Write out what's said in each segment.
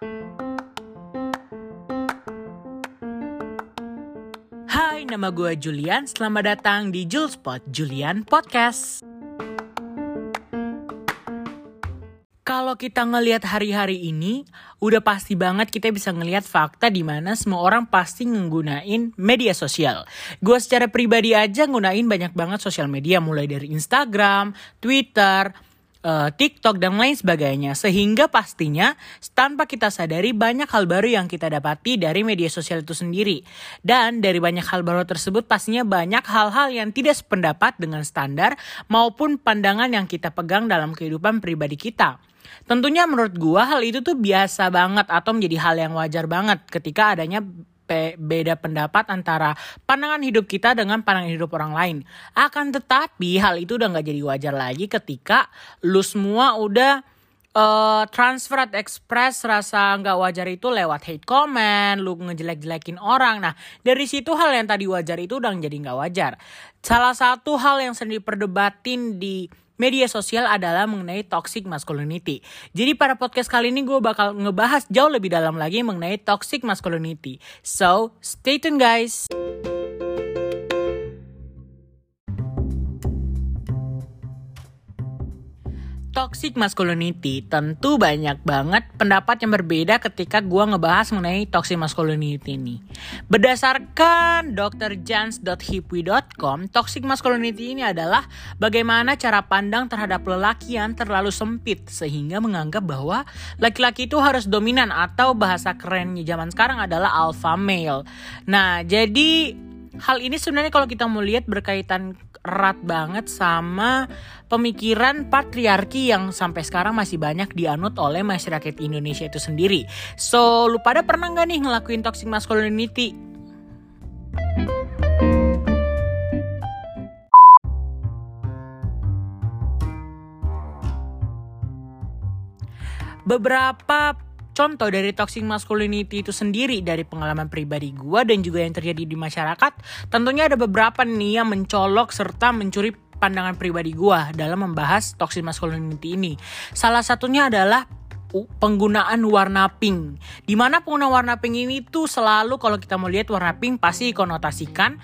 Hai, nama gue Julian. Selamat datang di Julespot Julian Podcast. Kalau kita ngelihat hari-hari ini, udah pasti banget kita bisa ngelihat fakta di mana semua orang pasti nggunain media sosial. Gue secara pribadi aja nggunain banyak banget sosial media, mulai dari Instagram, Twitter, uh, TikTok dan lain sebagainya sehingga pastinya tanpa kita sadari banyak hal baru yang kita dapati dari media sosial itu sendiri dan dari banyak hal baru tersebut pastinya banyak hal-hal yang tidak sependapat dengan standar maupun pandangan yang kita pegang dalam kehidupan pribadi kita. Tentunya menurut gua hal itu tuh biasa banget atau menjadi hal yang wajar banget ketika adanya beda pendapat antara pandangan hidup kita dengan pandangan hidup orang lain. Akan tetapi hal itu udah nggak jadi wajar lagi ketika lu semua udah uh, transfer atau express rasa nggak wajar itu lewat hate comment, lu ngejelek-jelekin orang. Nah, dari situ hal yang tadi wajar itu udah jadi nggak wajar. Salah satu hal yang sering diperdebatin di media sosial adalah mengenai toxic masculinity. Jadi pada podcast kali ini gue bakal ngebahas jauh lebih dalam lagi mengenai toxic masculinity. So, stay tune guys. Toxic masculinity tentu banyak banget pendapat yang berbeda ketika gue ngebahas mengenai toxic masculinity ini. Berdasarkan drjans.hipwi.com, toxic masculinity ini adalah bagaimana cara pandang terhadap lelaki yang terlalu sempit sehingga menganggap bahwa laki-laki itu harus dominan atau bahasa kerennya zaman sekarang adalah alpha male. Nah, jadi hal ini sebenarnya kalau kita mau lihat berkaitan erat banget sama pemikiran patriarki yang sampai sekarang masih banyak dianut oleh masyarakat Indonesia itu sendiri. So, lu pada pernah nggak nih ngelakuin toxic masculinity? Beberapa contoh dari toxic masculinity itu sendiri dari pengalaman pribadi gue dan juga yang terjadi di masyarakat, tentunya ada beberapa nih yang mencolok serta mencuri pandangan pribadi gue dalam membahas toxic masculinity ini. Salah satunya adalah penggunaan warna pink. Di mana penggunaan warna pink ini tuh selalu kalau kita mau lihat warna pink pasti konotasikan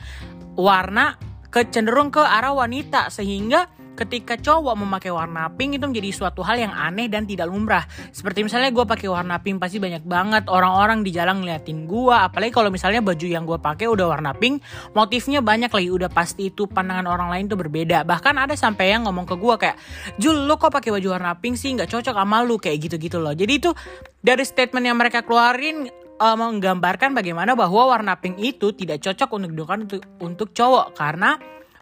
warna kecenderung ke arah wanita sehingga ketika cowok memakai warna pink itu menjadi suatu hal yang aneh dan tidak lumrah. Seperti misalnya gue pakai warna pink pasti banyak banget orang-orang di jalan ngeliatin gue. Apalagi kalau misalnya baju yang gue pakai udah warna pink, motifnya banyak lagi. Udah pasti itu pandangan orang lain tuh berbeda. Bahkan ada sampai yang ngomong ke gue kayak, Jul lo kok pakai baju warna pink sih nggak cocok sama lu kayak gitu-gitu loh. Jadi itu dari statement yang mereka keluarin uh, menggambarkan bagaimana bahwa warna pink itu tidak cocok untuk untuk cowok karena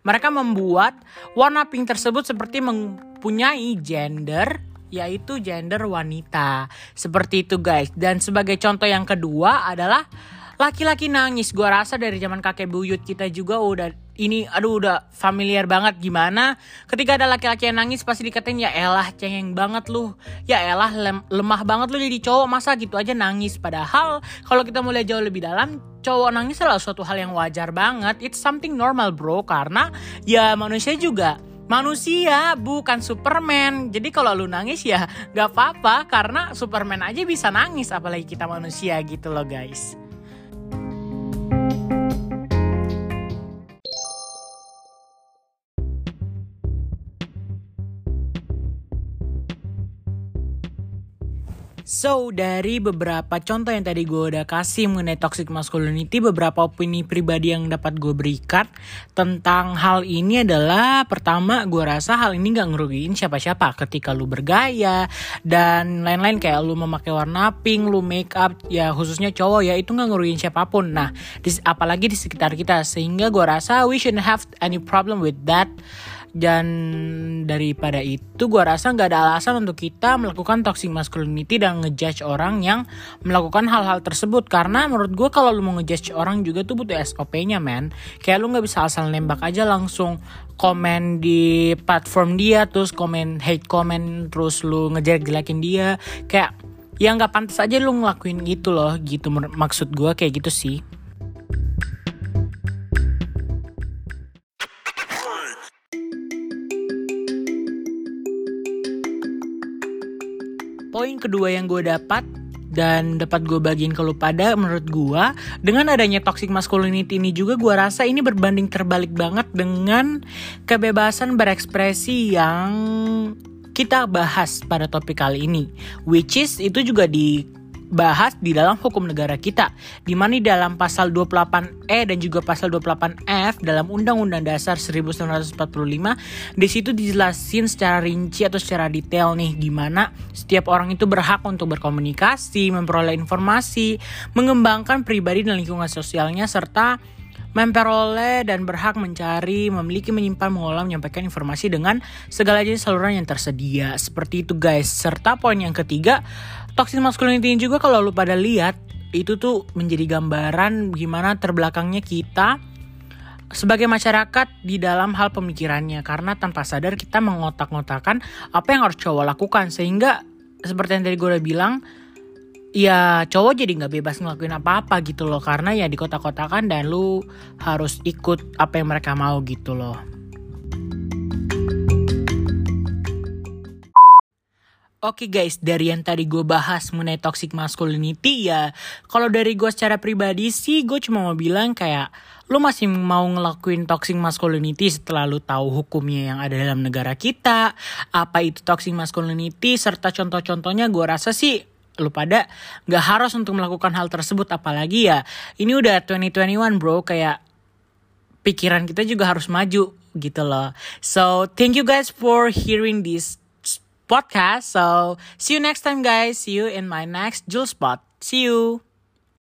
mereka membuat warna pink tersebut seperti mempunyai gender yaitu gender wanita. Seperti itu guys. Dan sebagai contoh yang kedua adalah laki-laki nangis. Gua rasa dari zaman kakek buyut kita juga udah ini aduh udah familiar banget. Gimana? Ketika ada laki-laki yang nangis pasti dikatain ya elah cengeng banget lu. Ya elah lem, lemah banget lu jadi cowok. Masa gitu aja nangis? Padahal kalau kita mulai jauh lebih dalam cowok nangis adalah suatu hal yang wajar banget. It's something normal bro. Karena ya manusia juga manusia bukan Superman. Jadi kalau lu nangis ya gak apa-apa. Karena Superman aja bisa nangis apalagi kita manusia gitu loh guys So, dari beberapa contoh yang tadi gue udah kasih mengenai toxic masculinity, beberapa opini pribadi yang dapat gue berikan tentang hal ini adalah pertama, gue rasa hal ini gak ngerugiin siapa-siapa ketika lu bergaya dan lain-lain kayak lu memakai warna pink, lu make up, ya khususnya cowok ya itu gak ngerugiin siapa pun. Nah, apalagi di sekitar kita, sehingga gue rasa we shouldn't have any problem with that dan daripada itu gue rasa nggak ada alasan untuk kita melakukan toxic masculinity dan ngejudge orang yang melakukan hal-hal tersebut. Karena menurut gue kalau lu mau ngejudge orang juga tuh butuh SOP-nya men kayak lu nggak bisa asal nembak aja langsung komen di platform dia terus komen hate comment terus lu ngejelek-jelekin dia. Kayak ya nggak pantas aja lu ngelakuin gitu loh. Gitu maksud gue kayak gitu sih Poin kedua yang gue dapat dan dapat gue bagiin ke lu pada menurut gue dengan adanya toxic masculinity ini juga gue rasa ini berbanding terbalik banget dengan kebebasan berekspresi yang kita bahas pada topik kali ini which is itu juga di bahas di dalam hukum negara kita, di mana di dalam pasal 28E dan juga pasal 28F dalam Undang-Undang Dasar 1945, di situ dijelasin secara rinci atau secara detail nih gimana setiap orang itu berhak untuk berkomunikasi, memperoleh informasi, mengembangkan pribadi dan lingkungan sosialnya serta memperoleh dan berhak mencari, memiliki, menyimpan, mengolah, menyampaikan informasi dengan segala jenis saluran yang tersedia. Seperti itu guys. Serta poin yang ketiga, toxic masculinity juga kalau lu pada lihat itu tuh menjadi gambaran gimana terbelakangnya kita sebagai masyarakat di dalam hal pemikirannya. Karena tanpa sadar kita mengotak-ngotakan apa yang harus cowok lakukan. Sehingga seperti yang tadi gue udah bilang ya cowok jadi nggak bebas ngelakuin apa-apa gitu loh. Karena ya di kota-kotakan dan lu harus ikut apa yang mereka mau gitu loh. Oke okay guys, dari yang tadi gue bahas mengenai toxic masculinity ya, kalau dari gue secara pribadi sih gue cuma mau bilang kayak lu masih mau ngelakuin toxic masculinity setelah lu tahu hukumnya yang ada dalam negara kita, apa itu toxic masculinity serta contoh-contohnya gue rasa sih lu pada nggak harus untuk melakukan hal tersebut apalagi ya ini udah 2021 bro kayak pikiran kita juga harus maju gitu loh. So thank you guys for hearing this podcast. So see you next time, guys. See you in my next Jewel Spot. See you.